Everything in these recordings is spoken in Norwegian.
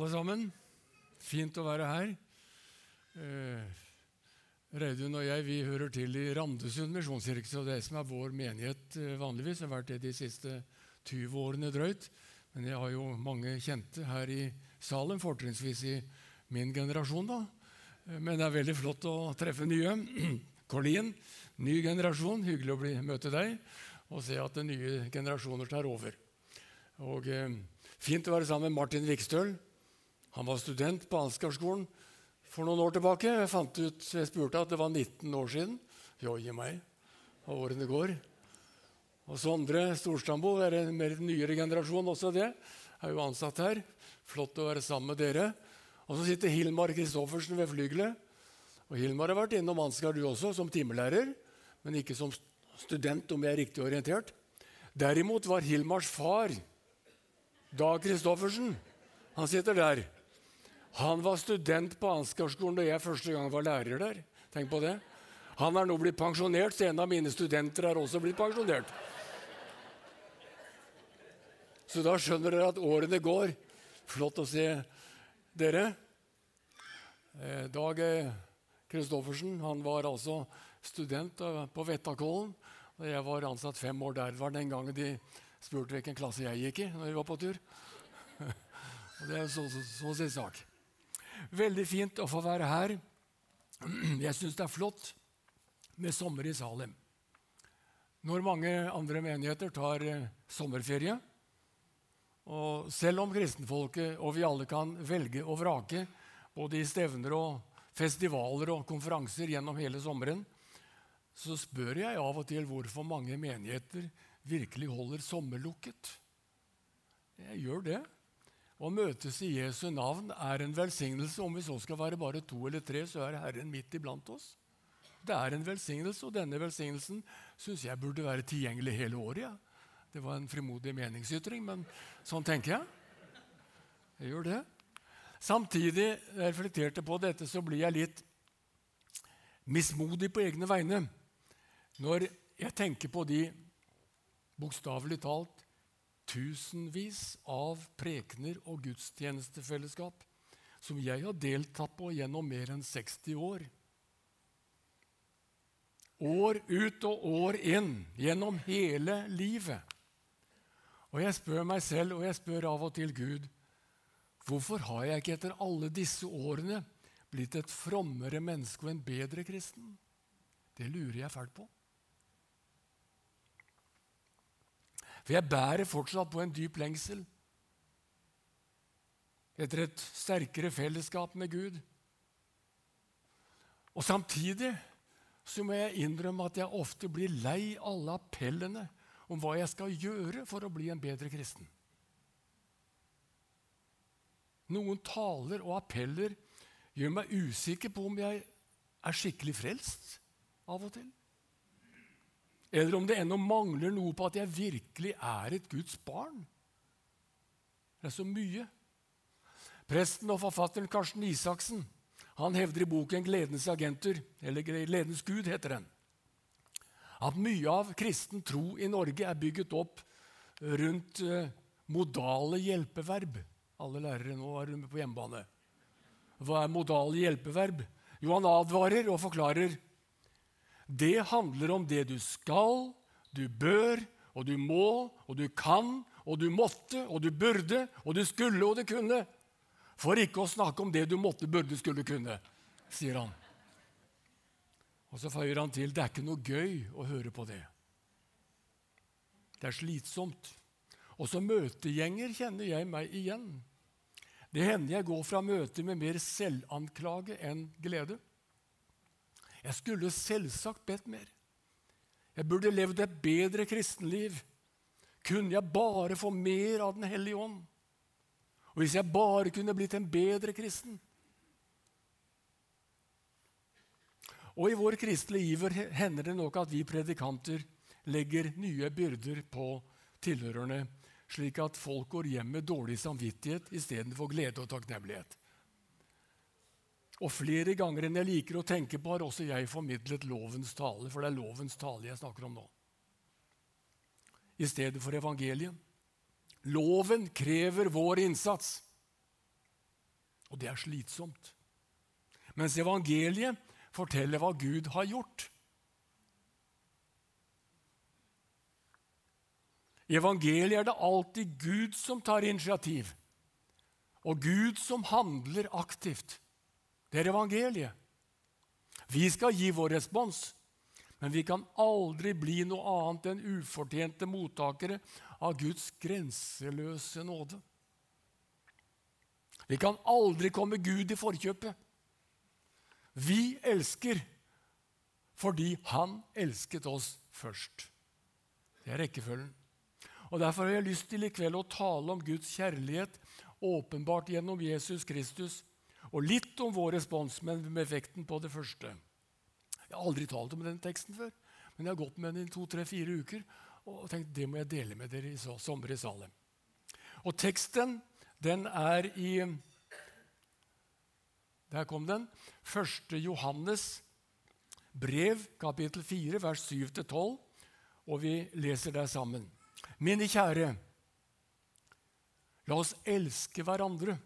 alle sammen. Fint å være her. Eh, Reidun og jeg vi hører til i Randesund misjonskirke, så det som er vår menighet eh, vanligvis. har vært det de siste 20 årene drøyt. Men jeg har jo mange kjente her i salen, fortrinnsvis i min generasjon. da. Eh, men det er veldig flott å treffe nye. Colleen, ny generasjon. Hyggelig å bli, møte deg og se at nye generasjoner tar over. Og eh, Fint å være sammen med Martin Vikstøl. Han var student på Ansgarskolen for noen år tilbake. Jeg fant ut, jeg spurte at det var 19 år siden. Joi meg, og årene går. Og Sondre Storstadbo er en mer nyere generasjon også det. Er jo ansatt her. Flott å være sammen med dere. Og så sitter Hilmar Kristoffersen ved flygelet. Og Hilmar har vært innom Ansgar, du også, som timelærer, men ikke som student, om jeg er riktig orientert. Derimot var Hilmars far Dag Kristoffersen. Han sitter der. Han var student på Ansgarskolen da jeg første gang var lærer der. Tenk på det. Han er nå blitt pensjonert, så en av mine studenter er også blitt pensjonert. Så da skjønner dere at årene går. Flott å se dere. Eh, Dag Kristoffersen han var altså student på Vettakollen. Jeg var ansatt fem år der. Det var den gangen de spurte hvilken klasse jeg gikk i når vi var på tur. Og det er så, så, så sin sak. Veldig fint å få være her. Jeg syns det er flott med sommer i Salem. Når mange andre menigheter tar eh, sommerferie, og selv om kristenfolket og vi alle kan velge og vrake både i stevner og festivaler og konferanser gjennom hele sommeren, så spør jeg av og til hvorfor mange menigheter virkelig holder sommerlukket. Jeg gjør det. Å møtes i Jesu navn er en velsignelse. Om vi så skal være bare to eller tre, så er Herren midt iblant oss. Det er en velsignelse, og denne velsignelsen syns jeg burde være tilgjengelig hele året. Ja. Det var en frimodig meningsytring, men sånn tenker jeg. Jeg gjør det. Samtidig jeg reflekterte på dette, så blir jeg litt mismodig på egne vegne når jeg tenker på de bokstavelig talt tusenvis av prekener og gudstjenestefellesskap som jeg har deltatt på gjennom mer enn 60 år. År ut og år inn, gjennom hele livet. Og jeg spør meg selv, og jeg spør av og til Gud, hvorfor har jeg ikke etter alle disse årene blitt et frommere menneske og en bedre kristen? Det lurer jeg fælt på. For jeg bærer fortsatt på en dyp lengsel etter et sterkere fellesskap med Gud. Og samtidig så må jeg innrømme at jeg ofte blir lei alle appellene om hva jeg skal gjøre for å bli en bedre kristen. Noen taler og appeller gjør meg usikker på om jeg er skikkelig frelst av og til eller om det ennå mangler noe på at jeg virkelig er et Guds barn. Det er så mye. Presten og forfatteren Karsten Isaksen han hevder i boken 'Gledens agenter', eller 'Gledens Gud', heter den, at mye av kristen tro i Norge er bygget opp rundt uh, modale hjelpeverb. Alle lærere nå er på hjemmebane. Hva er modale hjelpeverb? Jo, han advarer og forklarer det handler om det du skal, du bør, og du må, og du kan, og du måtte, og du burde, og du skulle, og du kunne. For ikke å snakke om det du måtte, burde, skulle, kunne, sier han. Og så føyer han til det er ikke noe gøy å høre på det. Det er slitsomt. Og som møtegjenger kjenner jeg meg igjen. Det hender jeg går fra møter med mer selvanklage enn glede. Jeg skulle selvsagt bedt mer. Jeg burde levd et bedre kristenliv. Kunne jeg bare få mer av Den hellige ånd? Og hvis jeg bare kunne blitt en bedre kristen? Og i vår kristelige iver hender det nok at vi predikanter legger nye byrder på tilhørerne, slik at folk går hjem med dårlig samvittighet istedenfor glede og takknemlighet. Og flere ganger enn jeg liker å tenke på, har også jeg formidlet lovens tale, for det er lovens tale jeg snakker om nå. I stedet for evangeliet. Loven krever vår innsats. Og det er slitsomt. Mens evangeliet forteller hva Gud har gjort. I evangeliet er det alltid Gud som tar initiativ, og Gud som handler aktivt. Det er evangeliet. Vi skal gi vår respons, men vi kan aldri bli noe annet enn ufortjente mottakere av Guds grenseløse nåde. Vi kan aldri komme Gud i forkjøpet. Vi elsker fordi Han elsket oss først. Det er rekkefølgen. Og Derfor har jeg lyst til i kveld å tale om Guds kjærlighet åpenbart gjennom Jesus Kristus, og litt om vår respons, men med vekten på det første. Jeg har aldri talt om den teksten før, men jeg har gått med den i to-tre-fire uker og tenkt det må jeg dele med dere i sommer i Salem. Og teksten den er i Der kom den. 1. Johannes brev, kapittel 4, vers 7-12. Og vi leser der sammen. Mine kjære, la oss elske hverandre.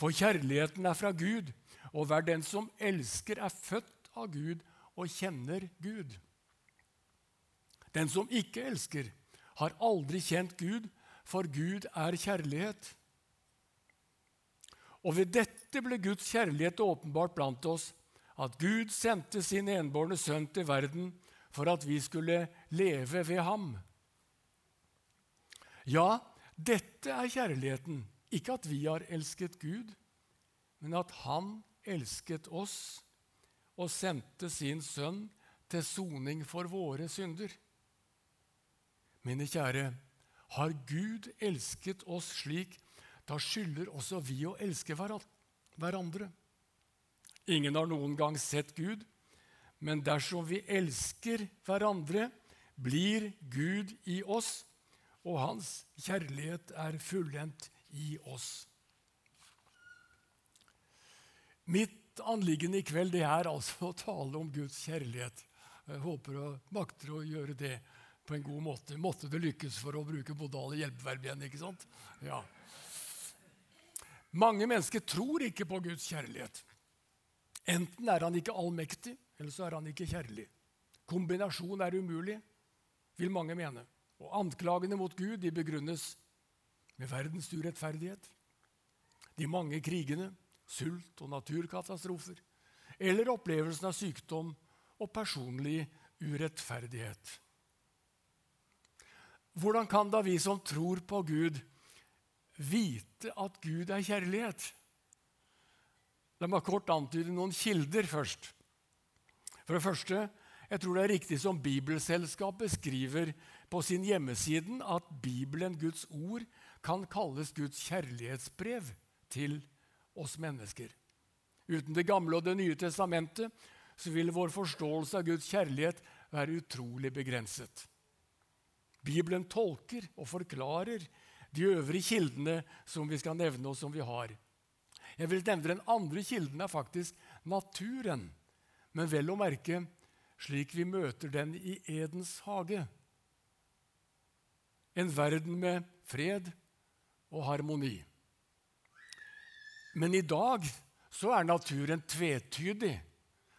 For kjærligheten er fra Gud, og hver den som elsker, er født av Gud og kjenner Gud. Den som ikke elsker, har aldri kjent Gud, for Gud er kjærlighet. Og ved dette ble Guds kjærlighet åpenbart blant oss, at Gud sendte sin enbårne sønn til verden for at vi skulle leve ved ham. Ja, dette er kjærligheten, ikke at vi har elsket Gud, men at Han elsket oss og sendte sin sønn til soning for våre synder. Mine kjære, har Gud elsket oss slik, da skylder også vi å elske hverandre. Ingen har noen gang sett Gud, men dersom vi elsker hverandre, blir Gud i oss, og hans kjærlighet er fullendt i oss. Mitt anliggende i kveld det er altså å tale om Guds kjærlighet. Jeg håper og makter å gjøre det på en god måte. Måtte det lykkes for å bruke modale hjelpeverb igjen. ikke sant? Ja. Mange mennesker tror ikke på Guds kjærlighet. Enten er han ikke allmektig, eller så er han ikke kjærlig. Kombinasjon er umulig, vil mange mene. Og anklagene mot Gud de begrunnes med verdens urettferdighet, de mange krigene, sult og naturkatastrofer, eller opplevelsen av sykdom og personlig urettferdighet. Hvordan kan da vi som tror på Gud, vite at Gud er kjærlighet? La meg kort antyde noen kilder først. For det første, jeg tror det er riktig som Bibelselskapet skriver på sin hjemmesiden at Bibelen, Guds ord, kan kalles Guds kjærlighetsbrev til oss mennesker. Uten Det gamle og Det nye testamentet så ville vår forståelse av Guds kjærlighet være utrolig begrenset. Bibelen tolker og forklarer de øvrige kildene som vi skal nevne, og som vi har. Jeg vil nevne Den andre kilden er faktisk naturen, men vel å merke slik vi møter den i Edens hage. En verden med fred og harmoni. Men i dag så er naturen tvetydig.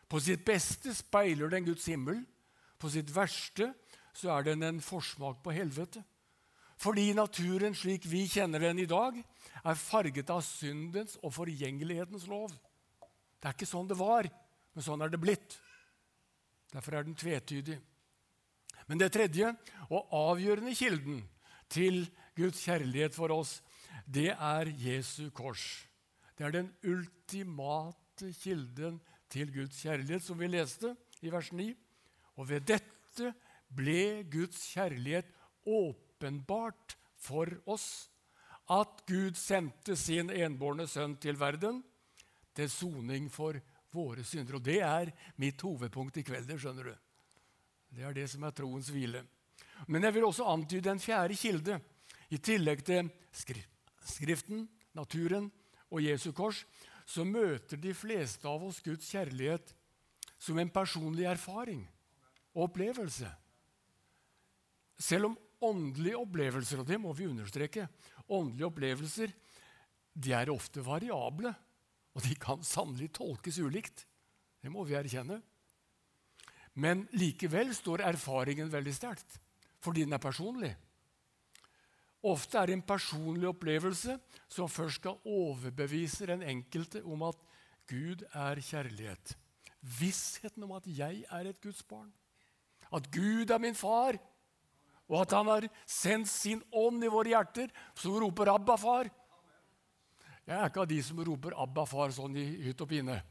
På sitt beste speiler den Guds himmel. På sitt verste så er den en forsmak på helvete. Fordi naturen slik vi kjenner den i dag, er farget av syndens og forgjengelighetens lov. Det er ikke sånn det var, men sånn er det blitt. Derfor er den tvetydig. Men det tredje og avgjørende kilden til Guds kjærlighet for oss, det er Jesu kors. Det er den ultimate kilden til Guds kjærlighet, som vi leste i vers 9. Og ved dette ble Guds kjærlighet åpenbart for oss. At Gud sendte sin enbårne sønn til verden til soning for våre synder. Og det er mitt hovedpunkt i kveld. Skjønner du. Det er det som er troens hvile. Men jeg vil også antyde en fjerde kilde. I tillegg til Skriften, naturen og Jesu kors, så møter de fleste av oss Guds kjærlighet som en personlig erfaring og opplevelse. Selv om åndelige opplevelser, og det må vi understreke, åndelige opplevelser de er ofte variable, og de kan sannelig tolkes ulikt. Det må vi erkjenne. Men likevel står erfaringen veldig sterkt, fordi den er personlig. Ofte er det en personlig opplevelse som først skal overbevise den enkelte om at Gud er kjærlighet. Vissheten om at jeg er et Guds barn. At Gud er min far, og at han har sendt sin ånd i våre hjerter, som roper 'Abba, far'. Jeg er ikke av de som roper 'Abba, far' sånn i hytt og pine.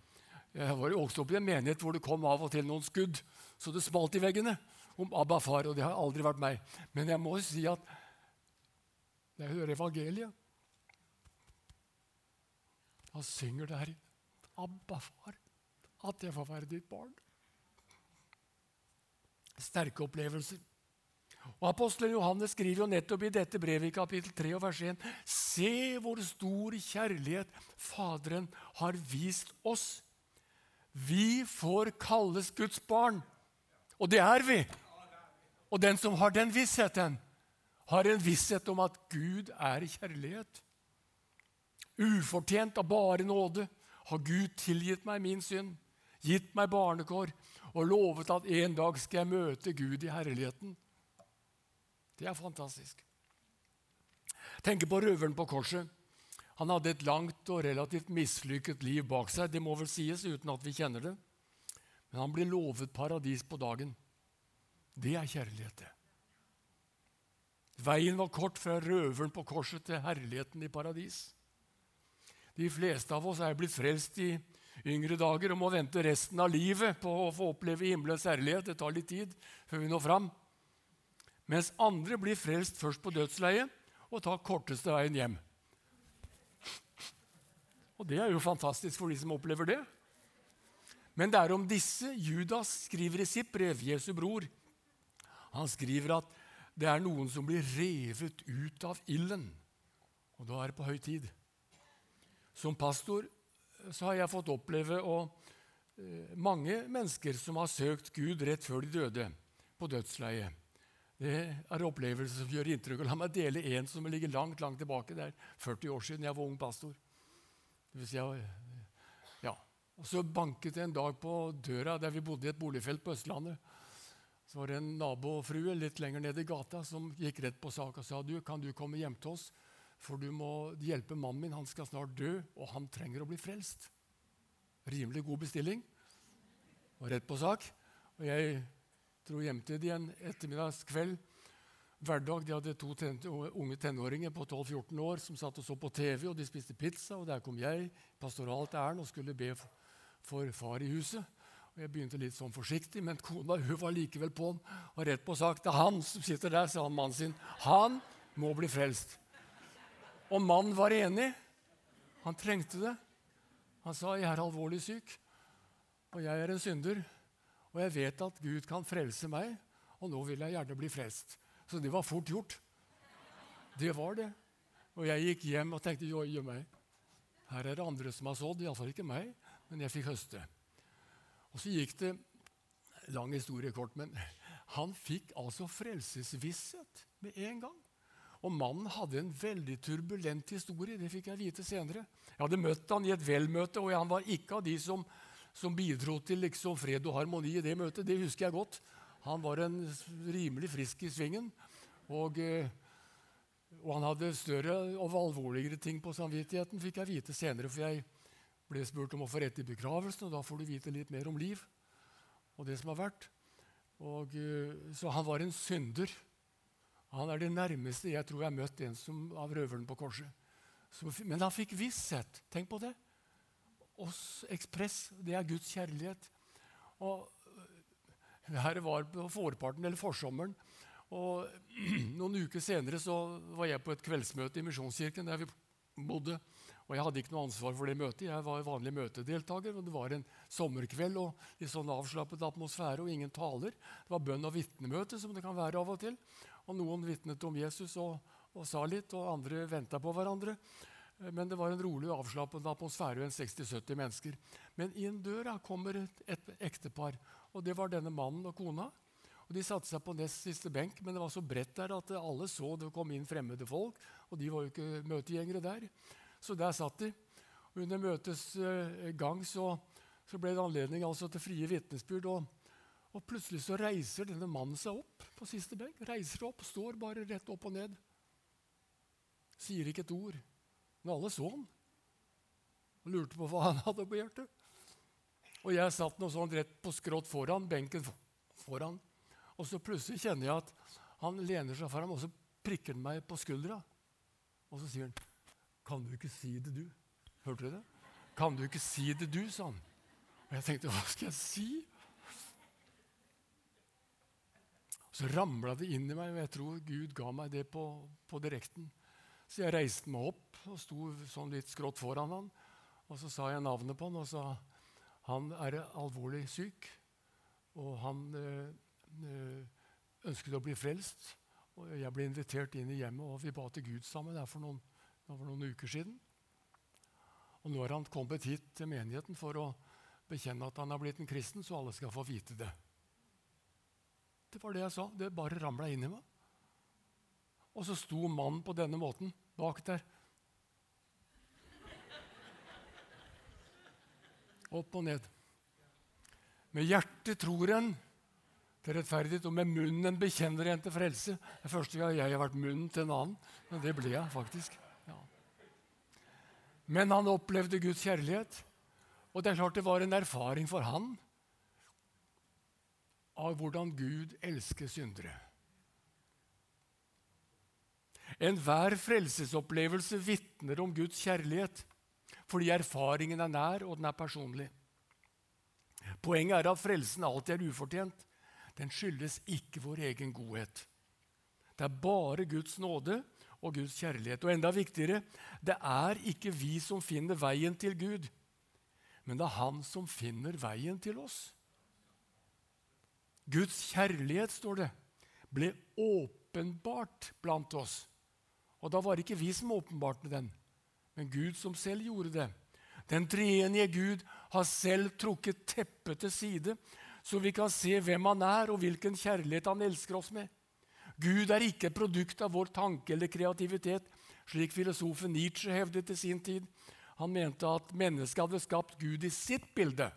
Jeg var jo også oppe i en menighet hvor det kom av og til noen skudd, så det smalt i veggene om 'Abba, far', og det har aldri vært meg. Men jeg må si at når jeg hører evangeliet Han synger der 'Abba, far', at jeg får være ditt barn. Sterke opplevelser. Og Apostelen Johannes skriver jo nettopp i dette brevet i kapittel 3 og vers 1.: Se hvor stor kjærlighet Faderen har vist oss. Vi får kalles Guds barn. Og det er vi. Og den som har den vissheten, har en visshet om at Gud er kjærlighet. Ufortjent av bare nåde har Gud tilgitt meg min synd, gitt meg barnekår og lovet at en dag skal jeg møte Gud i herligheten. Det er fantastisk. Tenk på røveren på korset. Han hadde et langt og relativt mislykket liv bak seg. Det må vel sies uten at vi kjenner det. Men han blir lovet paradis på dagen. Det er kjærlighet, det. Veien var kort fra røveren på korset til herligheten i paradis. De fleste av oss er blitt frelst i yngre dager og må vente resten av livet på å få oppleve himmelens herlighet. Det tar litt tid før vi når fram. Mens andre blir frelst først på dødsleiet og tar korteste veien hjem. Og Det er jo fantastisk for de som opplever det. Men det er om disse Judas skriver i sitt brev, Jesu bror. Han skriver at det er noen som blir revet ut av ilden. Og da er det på høy tid. Som pastor så har jeg fått oppleve å, eh, mange mennesker som har søkt Gud rett før de døde, på dødsleiet. Det er opplevelser som gjør inntrykk. Og La meg dele en som ligger langt langt tilbake. Det er 40 år siden jeg var ung pastor. Det vil si, ja. Og Så banket det en dag på døra der vi bodde i et boligfelt på Østlandet. Så var det en nabofrue litt lenger ned i gata som gikk rett på sak og sa du, kan du komme hjem til oss, for du må hjelpe mannen min. Han skal snart dø, og han trenger å bli frelst. Rimelig god bestilling. Og rett på sak. Og jeg dro hjem til dem en ettermiddagskveld. Hverdag, De hadde to ten unge tenåringer på 12-14 år som satt og så på TV, og de spiste pizza. og Der kom jeg, pastoralt ærend, og skulle be for far i huset. Og Jeg begynte litt sånn forsiktig, men kona hun var likevel på han. Og rett på sak er han som sitter der, sa han mannen sin. Han må bli frelst. Og mannen var enig. Han trengte det. Han sa, 'Jeg er alvorlig syk, og jeg er en synder.' Og jeg vet at Gud kan frelse meg, og nå vil jeg gjerne bli frelst. Så det var fort gjort. Det var det. Og jeg gikk hjem og tenkte joi meg. Her er det andre som har sådd, iallfall ikke meg, men jeg fikk høste. Og så gikk det lang historie kort, men han fikk altså frelsesvisshet med en gang. Og mannen hadde en veldig turbulent historie. Det fikk jeg vite senere. Jeg hadde møtt han i et velmøte, og han var ikke av de som som bidro til liksom fred og harmoni i det møtet. Det husker jeg godt. Han var en rimelig frisk i svingen. Og, eh, og han hadde større og alvorligere ting på samvittigheten, fikk jeg vite senere. For jeg ble spurt om å få rett i begravelsen, og da får du vite litt mer om liv og det som har vært. Og, eh, så han var en synder. Han er det nærmeste jeg tror jeg har møtt en som, av røveren på korset. men han fikk visshet. Tenk på det oss ekspress. Det er Guds kjærlighet. Og her var på forparten, eller forsommeren. Og Noen uker senere så var jeg på et kveldsmøte i Misjonskirken der vi bodde. Og Jeg hadde ikke noe ansvar for det møtet. Jeg var vanlig møtedeltaker. og Det var en sommerkveld og litt sånn avslappet atmosfære og ingen taler. Det var bønn- og vitnemøte, som det kan være av og til. Og Noen vitnet om Jesus og, og sa litt, og andre venta på hverandre. Men det var en rolig og avslappet atmosfære. 60-70 mennesker. Men inn døra kommer et, et, ektepar. og Det var denne mannen og kona. Og De satte seg på nest siste benk, men det var så bredt der at alle så det kom inn fremmede folk. Og de var jo ikke møtegjengere der. Så der satt de. Og under møtets eh, gang så, så, ble det anledning altså til frie vitnesbyrd. Og, og, plutselig så reiser denne mannen seg opp på siste benk. Reiser opp, står bare rett opp og ned. Sier ikke et ord. Men alle så han og lurte på hva han hadde på hjertet. Og jeg satt noe sånn rett på skrått foran benken foran. Og så plutselig kjenner jeg at han lener seg fram, og så prikker han meg på skuldra. Og så sier han, 'Kan du ikke si det, du?' Hørte du det? 'Kan du ikke si det, du?' sa han. Og jeg tenkte, 'Hva skal jeg si?' Så ramla det inn i meg, og jeg tror Gud ga meg det på, på direkten. Så jeg reiste meg opp og sto sånn litt skrått foran han. Og så sa jeg navnet på han og sa han er alvorlig syk. Og han øh, ønsket å bli frelst. Og jeg ble invitert inn i hjemmet, og vi ba til Gud sammen der for noen, for noen uker siden. Og nå har han kommet hit til menigheten for å bekjenne at han har blitt en kristen, så alle skal få vite det. Det var det jeg sa. Det bare ramla inn i meg. Og så sto mannen på denne måten bak der. Opp og ned. Med hjertet tror en til rettferdighet, og med munnen bekjenner en til frelse. Det er første gang jeg har vært munnen til en annen, men det ble jeg faktisk. Men han opplevde Guds kjærlighet, og det er klart det var en erfaring for han av hvordan Gud elsker syndere. Enhver frelsesopplevelse vitner om Guds kjærlighet fordi erfaringen er nær, og den er personlig. Poenget er at frelsen alltid er ufortjent. Den skyldes ikke vår egen godhet. Det er bare Guds nåde og Guds kjærlighet. Og enda viktigere det er ikke vi som finner veien til Gud, men det er Han som finner veien til oss. Guds kjærlighet, står det, ble åpenbart blant oss. Og da var det ikke vi som åpenbarte den, men Gud som selv gjorde det. Den treenige Gud har selv trukket teppet til side, så vi kan se hvem han er, og hvilken kjærlighet han elsker oss med. Gud er ikke et produkt av vår tanke eller kreativitet, slik filosofen Nietzsche hevdet i sin tid. Han mente at mennesket hadde skapt Gud i sitt bilde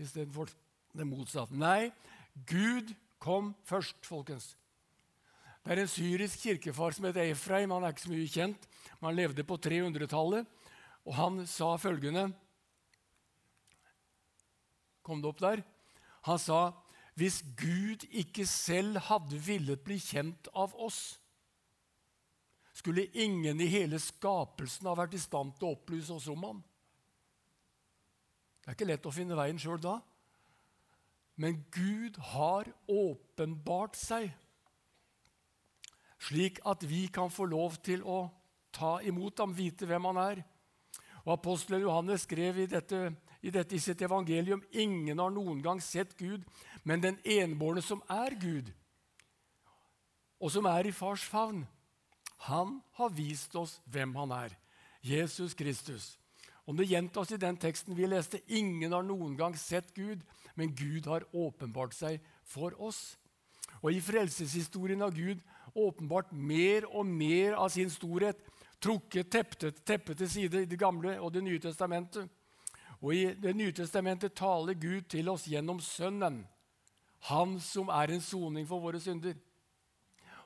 istedenfor det motsatte. Nei, Gud kom først, folkens. Det er en syrisk kirkefar som heter Efraim. Han er ikke så mye kjent, men han levde på 300-tallet. Og han sa følgende Kom det opp der? Han sa hvis Gud ikke selv hadde villet bli kjent av oss, skulle ingen i hele skapelsen ha vært i stand til å opplyse oss om ham. Det er ikke lett å finne veien sjøl da. Men Gud har åpenbart seg slik at vi kan få lov til å ta imot ham, vite hvem han er. Og Apostelen Johannes skrev i dette, i dette i sitt evangelium ingen har noen gang sett Gud, men den enbårne som er Gud, og som er i fars favn, han har vist oss hvem han er. Jesus Kristus. Og Det gjentas i den teksten vi leste. Ingen har noen gang sett Gud, men Gud har åpenbart seg for oss. Og I frelseshistorien har Gud åpenbart mer og mer av sin storhet, trukket teppet, teppet til side i Det gamle og Det nye testamentet. Og I Det nye testamentet taler Gud til oss gjennom Sønnen, Han som er en soning for våre synder.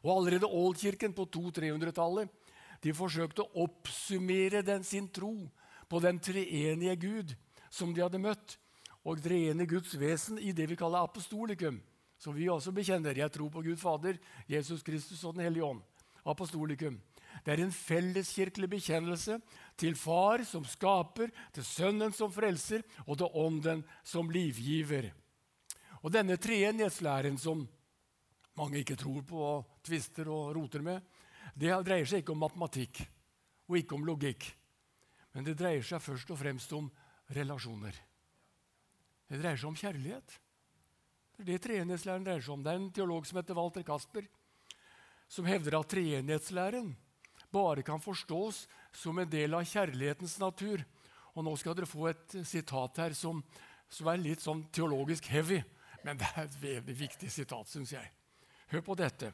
Og Allerede Oldkirken på 200-300-tallet de forsøkte å oppsummere den, sin tro på den treenige Gud som de hadde møtt, og treenige Guds vesen i det vi kaller apostolikum som vi også bekjenner. Jeg tror på Gud Fader, Jesus Kristus og Den hellige ånd. Apostolikum. Det er en felleskirkelig bekjennelse til Far som skaper, til Sønnen som frelser, og til Ånden som livgiver. Og Denne treenighetslæren som mange ikke tror på og tvister og roter med, det dreier seg ikke om matematikk og ikke om logikk. Men det dreier seg først og fremst om relasjoner. Det dreier seg om kjærlighet. Det er det treenighetslæren dreier seg om. Det er en teolog som heter Walter Kasper, som hevder at treenighetslæren bare kan forstås som en del av kjærlighetens natur. Og Nå skal dere få et sitat her som, som er litt sånn teologisk heavy, men det er et veldig viktig sitat, syns jeg. Hør på dette.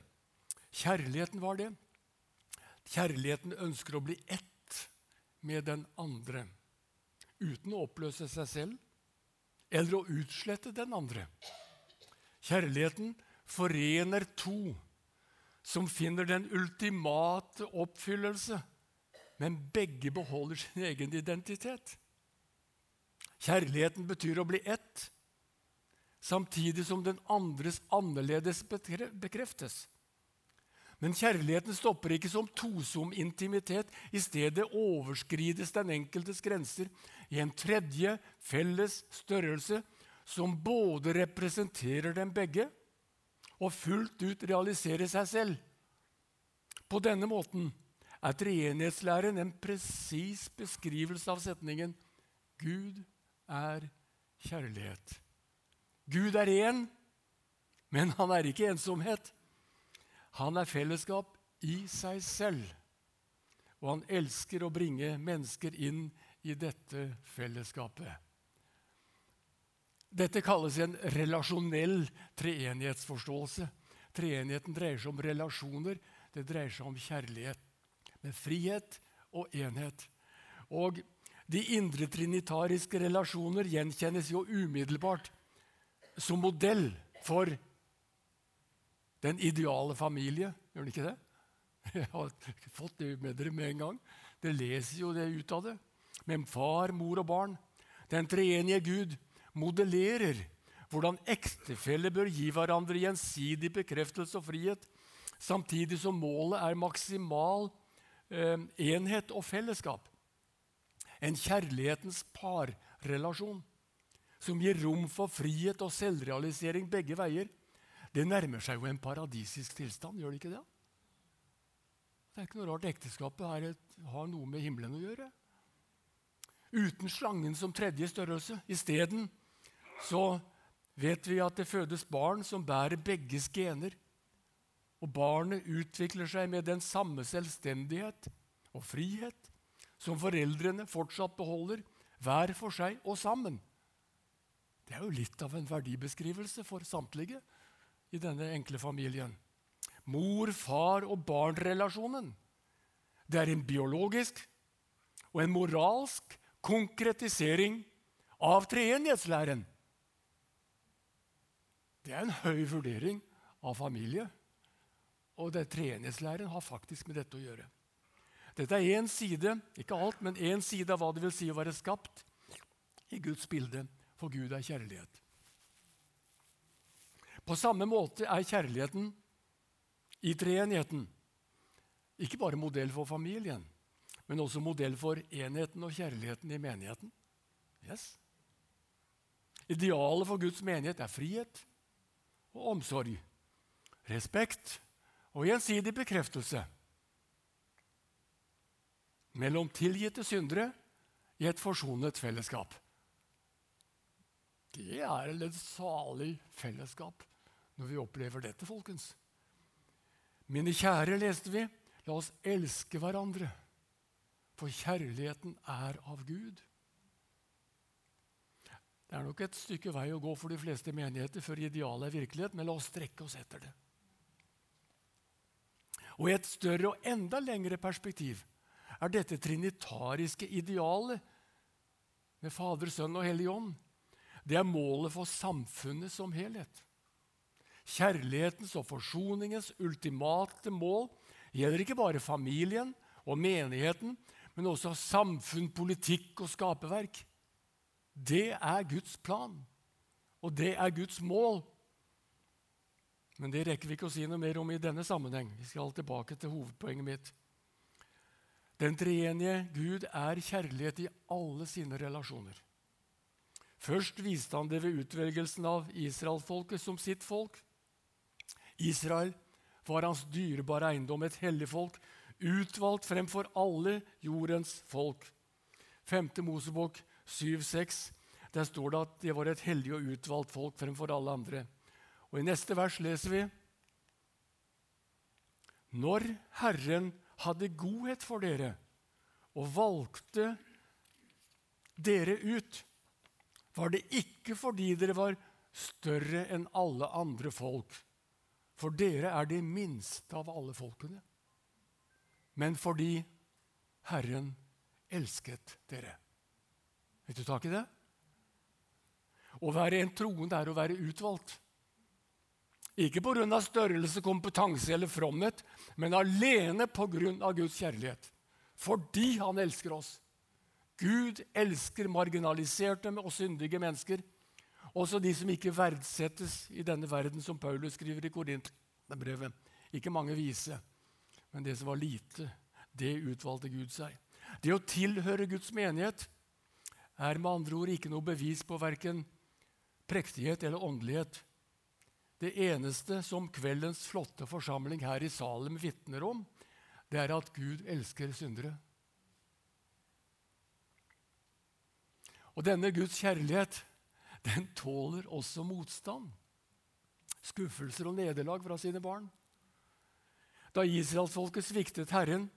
Kjærligheten var det. Kjærligheten ønsker å bli ett med den andre uten å oppløse seg selv eller å utslette den andre. Kjærligheten forener to som finner den ultimate oppfyllelse, men begge beholder sin egen identitet. Kjærligheten betyr å bli ett, samtidig som den andres annerledes bekreftes. Men kjærligheten stopper ikke som tosom intimitet. I stedet overskrides den enkeltes grenser i en tredje, felles størrelse som både representerer dem begge og fullt ut realisere seg selv. På denne måten er treenighetslæren en presis beskrivelse av setningen Gud er kjærlighet. Gud er én, men han er ikke ensomhet. Han er fellesskap i seg selv. Og han elsker å bringe mennesker inn i dette fellesskapet. Dette kalles en relasjonell treenighetsforståelse. Treenigheten dreier seg om relasjoner, det dreier seg om kjærlighet. Med frihet og enhet. Og de indre trinitariske relasjoner gjenkjennes jo umiddelbart som modell for den ideale familie. Gjør den ikke det? Jeg har fått det med dere med en gang. Det leser jo det ut av det. Med far, mor og barn. Den treenige Gud modellerer hvordan ektefeller bør gi hverandre gjensidig bekreftelse og frihet, samtidig som målet er maksimal eh, enhet og fellesskap. En kjærlighetens parrelasjon som gir rom for frihet og selvrealisering begge veier, det nærmer seg jo en paradisisk tilstand, gjør det ikke det? Det er ikke noe rart ekteskapet et, har noe med himmelen å gjøre. Uten slangen som tredje størrelse. Isteden så vet vi at det fødes barn som bærer begges gener. Og barnet utvikler seg med den samme selvstendighet og frihet som foreldrene fortsatt beholder, hver for seg og sammen. Det er jo litt av en verdibeskrivelse for samtlige i denne enkle familien. Mor, far og barn-relasjonen. Det er en biologisk og en moralsk konkretisering av treenighetslæren. Det er en høy vurdering av familie. Og det treenighetslæren har faktisk med dette å gjøre. Dette er én side, ikke alt, men én side av hva det vil si å være skapt i Guds bilde, for Gud er kjærlighet. På samme måte er kjærligheten i treenigheten ikke bare modell for familien, men også modell for enheten og kjærligheten i menigheten. Yes. Idealet for Guds menighet er frihet og omsorg, respekt og gjensidig bekreftelse mellom tilgitte syndere i et forsonet fellesskap. Det er et salig fellesskap når vi opplever dette, folkens. Mine kjære, leste vi, la oss elske hverandre, for kjærligheten er av Gud. Det er nok et stykke vei å gå for de fleste menigheter før idealet er virkelighet, men la oss strekke oss etter det. Og i et større og enda lengre perspektiv er dette trinitariske idealet med Fader, Sønn og Hellig Ånd. Det er målet for samfunnet som helhet. Kjærlighetens og forsoningens ultimate mål gjelder ikke bare familien og menigheten, men også samfunn, politikk og skaperverk. Det er Guds plan, og det er Guds mål. Men det rekker vi ikke å si noe mer om i denne sammenheng. Vi skal tilbake til hovedpoenget mitt. Den treenige Gud er kjærlighet i alle sine relasjoner. Først viste han det ved utvelgelsen av israelfolket som sitt folk. Israel var hans dyrebare eiendom, et hellig folk, utvalgt fremfor alle jordens folk. 5. Mosebok 7,6. Der står det at det var et hellig og utvalgt folk fremfor alle andre. Og I neste vers leser vi Når Herren hadde godhet for dere og valgte dere ut, var det ikke fordi dere var større enn alle andre folk, for dere er de minste av alle folkene, men fordi Herren elsket dere. Vet du tak i det? Å være en troende er å være utvalgt. Ikke pga. størrelse, kompetanse eller fromhet, men alene pga. Guds kjærlighet. Fordi han elsker oss. Gud elsker marginaliserte og syndige mennesker. Også de som ikke verdsettes i denne verden, som Paulus skriver i Korinterbrevet. Ikke mange vise, men det som var lite, det utvalgte Gud seg. Det å tilhøre Guds menighet er med andre ord ikke noe bevis på verken prektighet eller åndelighet. Det eneste som kveldens flotte forsamling her i Salem vitner om, det er at Gud elsker syndere. Og denne Guds kjærlighet, den tåler også motstand. Skuffelser og nederlag fra sine barn. Da israelsfolket sviktet Herren,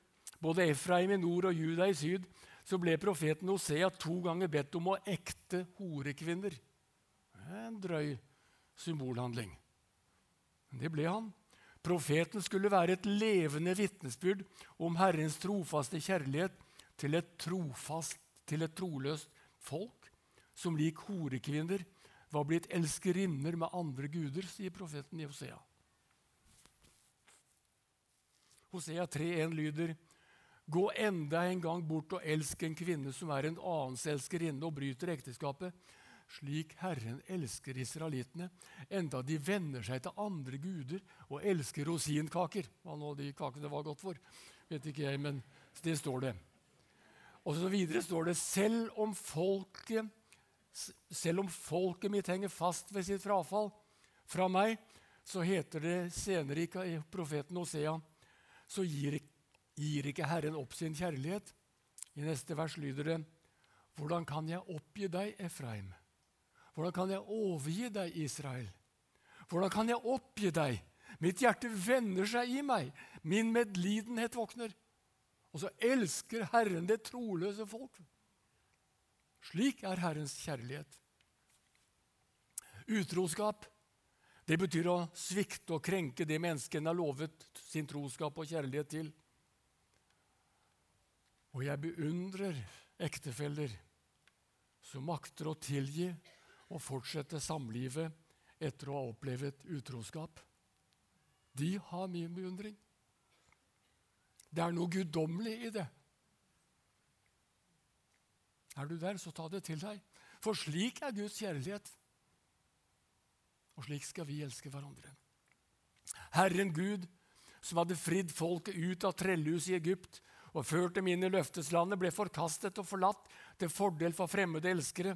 både Efraim i nord og Juda i syd, så ble profeten Hosea to ganger bedt om å ekte horekvinner. En drøy symbolhandling. Det ble han. Profeten skulle være et levende vitnesbyrd om Herrens trofaste kjærlighet til et, trofast, til et troløst folk, som lik horekvinner var blitt elskerinner med andre guder, sier profeten i Hosea. Hosea 3,1 lyder Gå enda en gang bort og elsk en kvinne som er en annens elskerinne og bryter ekteskapet, slik Herren elsker israelittene, enda de venner seg til andre guder og elsker rosinkaker. Hva nå de kakene var godt for, vet ikke jeg, men det står det. Og så videre står det selv om folket, selv om folket mitt henger fast ved sitt frafall fra meg, så heter det senere i profeten Osea, så gir, gir ikke Herren opp sin kjærlighet. I neste vers lyder det, hvordan kan jeg oppgi deg, Efraim? Hvordan kan jeg overgi deg, Israel? Hvordan kan jeg oppgi deg? Mitt hjerte vender seg i meg. Min medlidenhet våkner. Og så elsker Herren det troløse folk. Slik er Herrens kjærlighet. Utroskap det betyr å svikte og krenke det mennesket en har lovet sin troskap og kjærlighet til. Og jeg beundrer ektefeller som makter å tilgi og fortsette samlivet etter å ha opplevd utroskap. De har min beundring. Det er noe guddommelig i det. Er du der, så ta det til deg. For slik er Guds kjærlighet. Og slik skal vi elske hverandre. Herren Gud, som hadde fridd folket ut av trellehuset i Egypt og ført dem inn i løfteslandet, ble forkastet og forlatt til fordel for fremmede elskere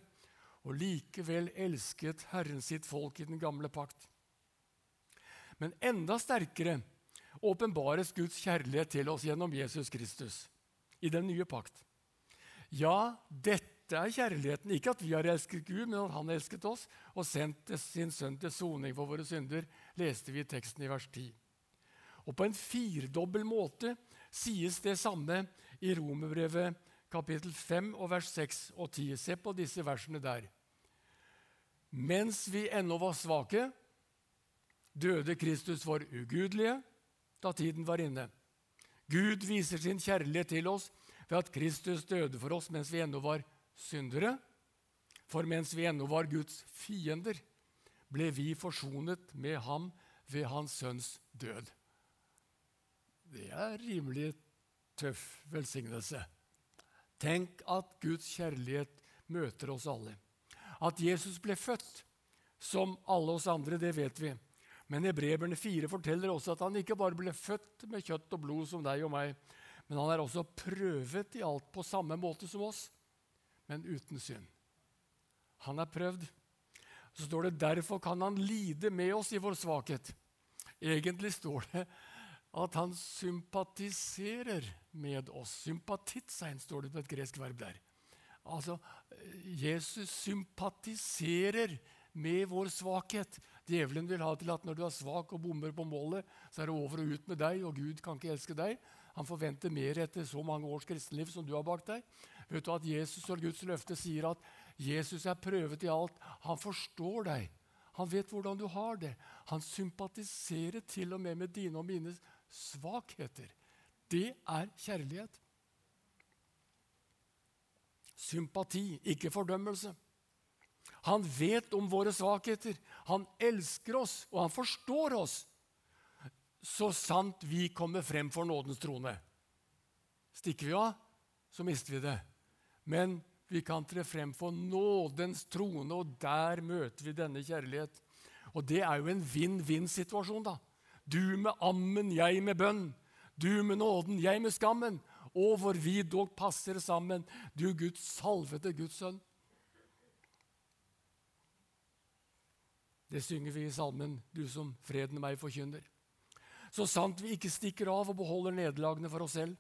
og likevel elsket Herren sitt folk i den gamle pakt. Men enda sterkere åpenbares Guds kjærlighet til oss gjennom Jesus Kristus i den nye pakt. Ja, dette er kjærligheten. Ikke at vi har elsket Gud, men at Han elsket oss og sendt sin sønn til soning for våre synder, leste vi i teksten i vers 10. Og på en firdobbel måte sies det samme i Romerbrevet kapittel 5 og vers 6 og 10. Se på disse versene der. Mens vi ennå var svake, døde Kristus for ugudelige da tiden var inne. Gud viser sin kjærlighet til oss ved at Kristus døde for oss mens vi ennå var syndere. For mens vi ennå var Guds fiender, ble vi forsonet med ham ved hans sønns død. Det er rimelig tøff velsignelse. Tenk at Guds kjærlighet møter oss alle. At Jesus ble født som alle oss andre, det vet vi. Men Hebreberne 4 forteller også at han ikke bare ble født med kjøtt og blod som deg og meg, men han er også prøvet i alt på samme måte som oss, men uten synd. Han er prøvd. Så står det derfor kan han lide med oss i vår svakhet. Egentlig står det at han sympatiserer med oss. Sympatitsein står det på et gresk verb der. Altså, Jesus sympatiserer med vår svakhet. Djevelen vil ha til at når du er svak og bommer på målet, så er det over og ut med deg, og Gud kan ikke elske deg. Han forventer mer etter så mange års kristenliv som du har bak deg. Vet du at Jesus og Guds løfte sier at Jesus er prøvet i alt. Han forstår deg. Han vet hvordan du har det. Han sympatiserer til og med med dine og mine svakheter. Det er kjærlighet. sympati, ikke fordømmelse. Han vet om våre svakheter. Han elsker oss, og han forstår oss. Så sant vi kommer frem for nådens trone. Stikker vi av, så mister vi det. Men vi kan tre frem for nådens trone, og der møter vi denne kjærlighet. Og det er jo en vinn-vinn-situasjon, da. Du med ammen, jeg med bønn. Du med nåden, jeg med skammen. Og hvor vi dog passer sammen, du Guds salvede Guds sønn. Det synger vi i salmen 'Du som freden meg forkynner'. Så sant vi ikke stikker av og beholder nederlagene for oss selv.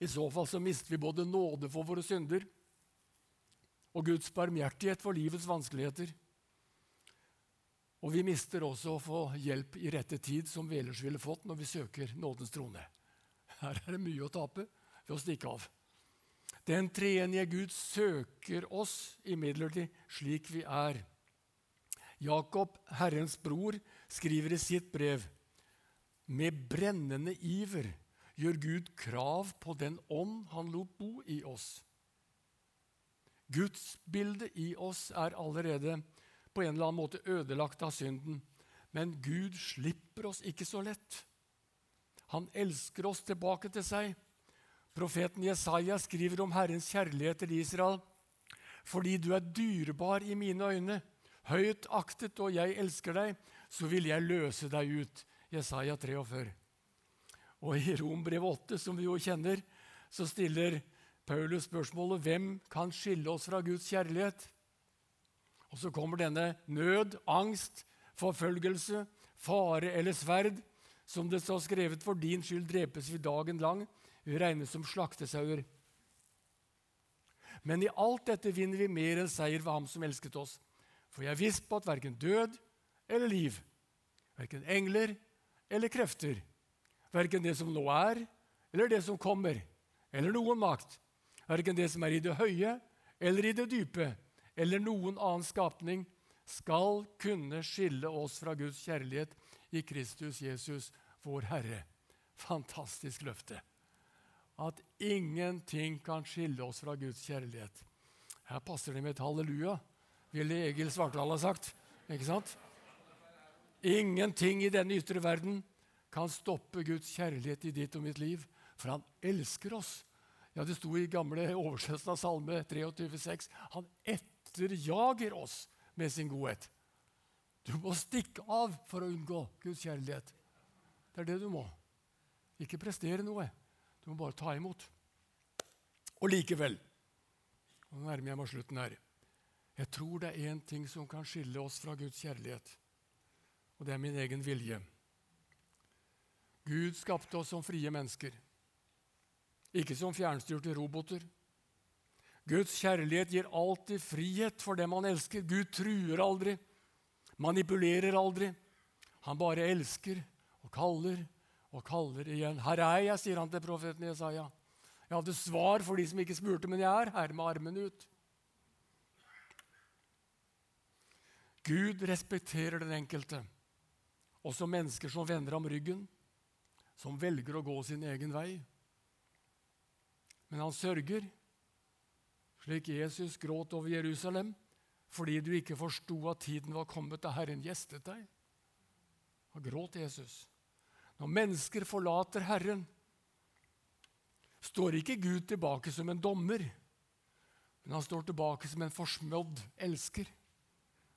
I så fall så mister vi både nåde for våre synder og Guds barmhjertighet for livets vanskeligheter. Og vi mister også å få hjelp i rette tid, som vi ellers ville fått når vi søker nådens trone. Her er det mye å tape ved å stikke av. Den treenige Gud søker oss imidlertid slik vi er. Jakob, Herrens bror, skriver i sitt brev med brennende iver gjør Gud krav på den ånd han lot bo i oss. Gudsbildet i oss er allerede på en eller annen måte ødelagt av synden. Men Gud slipper oss ikke så lett. Han elsker oss tilbake til seg. Profeten Jesaja skriver om Herrens kjærlighet til Israel. Fordi du er dyrebar i mine øyne, høyt aktet, og jeg elsker deg, så vil jeg løse deg ut. Jesaja 43. Og i Rombrev 8, som vi jo kjenner, så stiller Paulus spørsmålet hvem kan skille oss fra Guds kjærlighet. Og så kommer denne nød, angst, forfølgelse, fare eller sverd, som det står skrevet, for din skyld drepes vi dagen lang, vi regnes som slaktesauer. Men i alt dette vinner vi mer enn seier ved Ham som elsket oss. For jeg er viss på at verken død eller liv, verken engler eller krefter, verken det som nå er, eller det som kommer, eller noen makt, verken det som er i det høye eller i det dype, eller noen annen skapning skal kunne skille oss fra Guds kjærlighet i Kristus Jesus, vår Herre. Fantastisk løfte. At ingenting kan skille oss fra Guds kjærlighet. Her passer det med et halleluja, ville Egil Svartdal ha sagt. Ikke sant? Ingenting i denne ytre verden kan stoppe Guds kjærlighet i ditt og mitt liv, for han elsker oss. Ja, Det sto i gamle oversettelsen av Salme 23,6. Han etter etterjager oss med sin godhet. Du må stikke av for å unngå Guds kjærlighet. Det er det du må. Ikke prestere noe. Du må bare ta imot. Og likevel Nå nærmer jeg meg slutten her. Jeg tror det er én ting som kan skille oss fra Guds kjærlighet, og det er min egen vilje. Gud skapte oss som frie mennesker, ikke som fjernstyrte roboter. Guds kjærlighet gir alltid frihet for dem han elsker. Gud truer aldri, manipulerer aldri. Han bare elsker og kaller og kaller igjen. 'Her er jeg', sier han til profeten Jesaja. Jeg hadde svar for de som ikke spurte, men jeg er her med armene ut. Gud respekterer den enkelte, også mennesker som vender ham ryggen, som velger å gå sin egen vei. Men han sørger slik Jesus gråt over Jerusalem fordi du ikke forsto at tiden var kommet da Herren gjestet deg. Da gråt Jesus. Når mennesker forlater Herren, står ikke Gud tilbake som en dommer, men han står tilbake som en forsmådd elsker,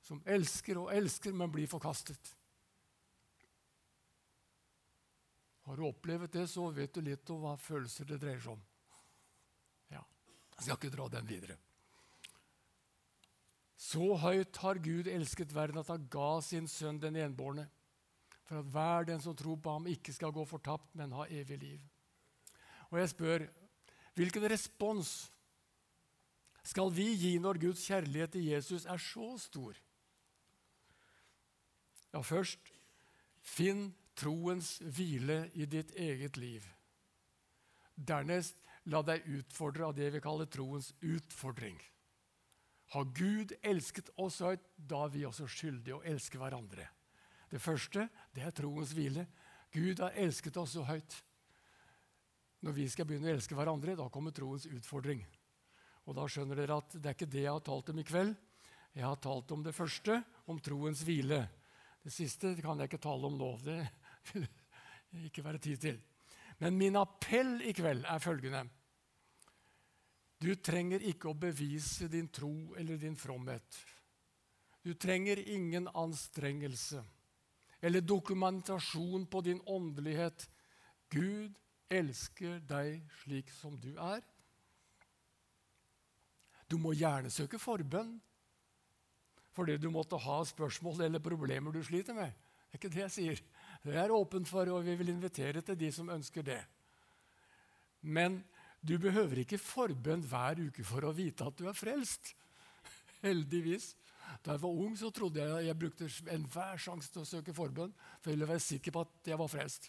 som elsker og elsker, men blir forkastet. Har du opplevd det, så vet du litt om hva følelser det dreier seg om. Jeg skal ikke dra den videre. Så høyt har Gud elsket verden at han ga sin sønn den enbårne, for at hver den som tror på ham, ikke skal gå fortapt, men ha evig liv. Og jeg spør, hvilken respons skal vi gi når Guds kjærlighet til Jesus er så stor? Ja, først finn troens hvile i ditt eget liv. Dernest La deg utfordre av det vi kaller troens utfordring. Har Gud elsket oss høyt, da er vi også skyldige å elske hverandre. Det første det er troens hvile. Gud har elsket oss så høyt. Når vi skal begynne å elske hverandre, da kommer troens utfordring. Og da skjønner dere at det er ikke det jeg har talt om i kveld. Jeg har talt om det første, om troens hvile. Det siste kan jeg ikke tale om nå. Det vil ikke være tid til. Men min appell i kveld er følgende. Du trenger ikke å bevise din tro eller din fromhet. Du trenger ingen anstrengelse eller dokumentasjon på din åndelighet. Gud elsker deg slik som du er. Du må gjerne søke forbønn fordi du måtte ha spørsmål eller problemer du sliter med. Det er ikke det jeg sier. Det er åpent for, og vi vil invitere til de som ønsker det. Men du behøver ikke forbønn hver uke for å vite at du er frelst. Heldigvis. Da jeg var ung, så trodde jeg jeg brukte enhver sjanse til å søke forbønn for jeg ville være sikker på at jeg var frelst.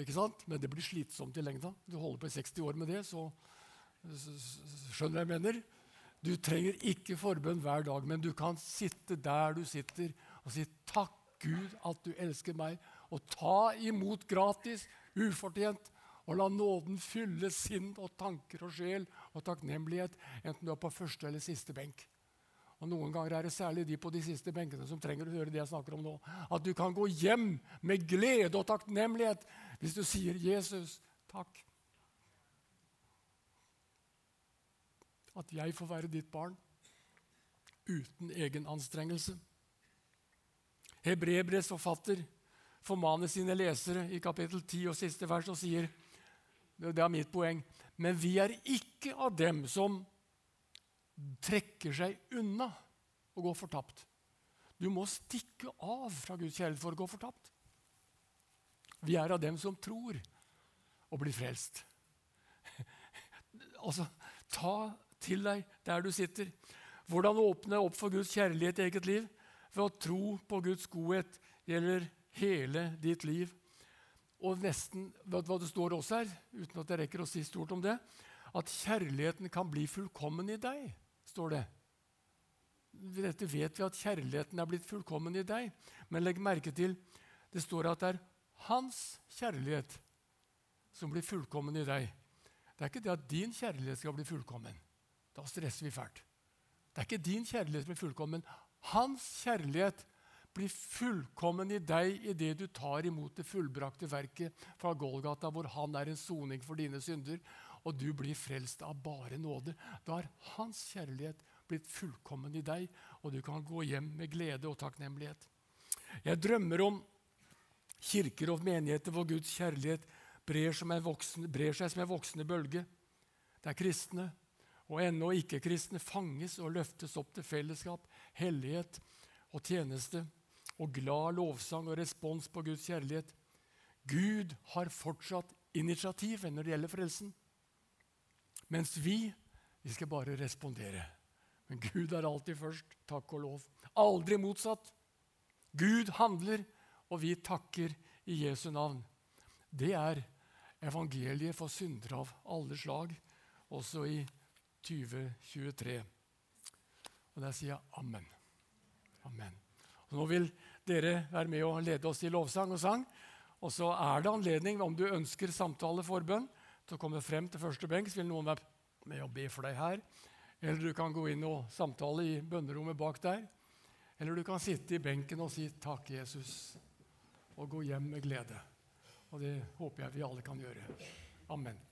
Ikke sant? Men det blir slitsomt i lengda. Du holder på i 60 år med det, så skjønner jeg mener. Du trenger ikke forbønn hver dag, men du kan sitte der du sitter, og si 'Takk, Gud, at du elsker meg', og ta imot gratis, ufortjent, og la nåden fylle sinn og tanker og sjel og takknemlighet, enten du er på første eller siste benk. Og Noen ganger er det særlig de på de siste benkene som trenger å høre det jeg snakker om nå. At du kan gå hjem med glede og takknemlighet hvis du sier 'Jesus, takk'. at jeg får være ditt barn uten egen anstrengelse. Hebrebrevs forfatter formaner sine lesere i kapittel 10 og siste vers og sier det er mitt poeng, men vi er ikke av dem som trekker seg unna og går fortapt. Du må stikke av fra Guds kjærlighet for å gå fortapt. Vi er av dem som tror og blir frelst. altså, ta til deg der du sitter. Hvordan åpne opp for Guds kjærlighet i eget liv? Ved å tro på Guds godhet gjelder hele ditt liv. Og nesten, hva det står også her, uten at jeg rekker å si stort om det? At kjærligheten kan bli fullkommen i deg, står det. Dette vet vi at kjærligheten er blitt fullkommen i deg. Men legg merke til det står at det er hans kjærlighet som blir fullkommen i deg. Det er ikke det at din kjærlighet skal bli fullkommen. Da stresser vi fælt. Det er ikke din kjærlighet som blir fullkommen. Hans kjærlighet blir fullkommen i deg idet du tar imot det fullbrakte verket fra Golgata, hvor han er en soning for dine synder, og du blir frelst av bare nåde. Da har hans kjærlighet blitt fullkommen i deg, og du kan gå hjem med glede og takknemlighet. Jeg drømmer om kirker og menigheter hvor Guds kjærlighet brer, voksen, brer seg som en voksende bølge. Det er kristne, og ennå ikke-kristne fanges og løftes opp til fellesskap, hellighet og tjeneste og glad lovsang og respons på Guds kjærlighet. Gud har fortsatt initiativ når det gjelder frelsen. Mens vi, vi skal bare respondere. Men Gud er alltid først. Takk og lov. Aldri motsatt. Gud handler, og vi takker i Jesu navn. Det er evangeliet for syndere av alle slag, også i 2023. Og der sier jeg amen. Amen. Og nå vil dere være med og lede oss i lovsang og sang. Og så er det anledning, om du ønsker samtale, forbønn, til å komme frem til første benk. Så vil noen være med og be for deg her. Eller du kan gå inn og samtale i bønnerommet bak der. Eller du kan sitte i benken og si 'Takk, Jesus', og gå hjem med glede. Og det håper jeg vi alle kan gjøre. Amen.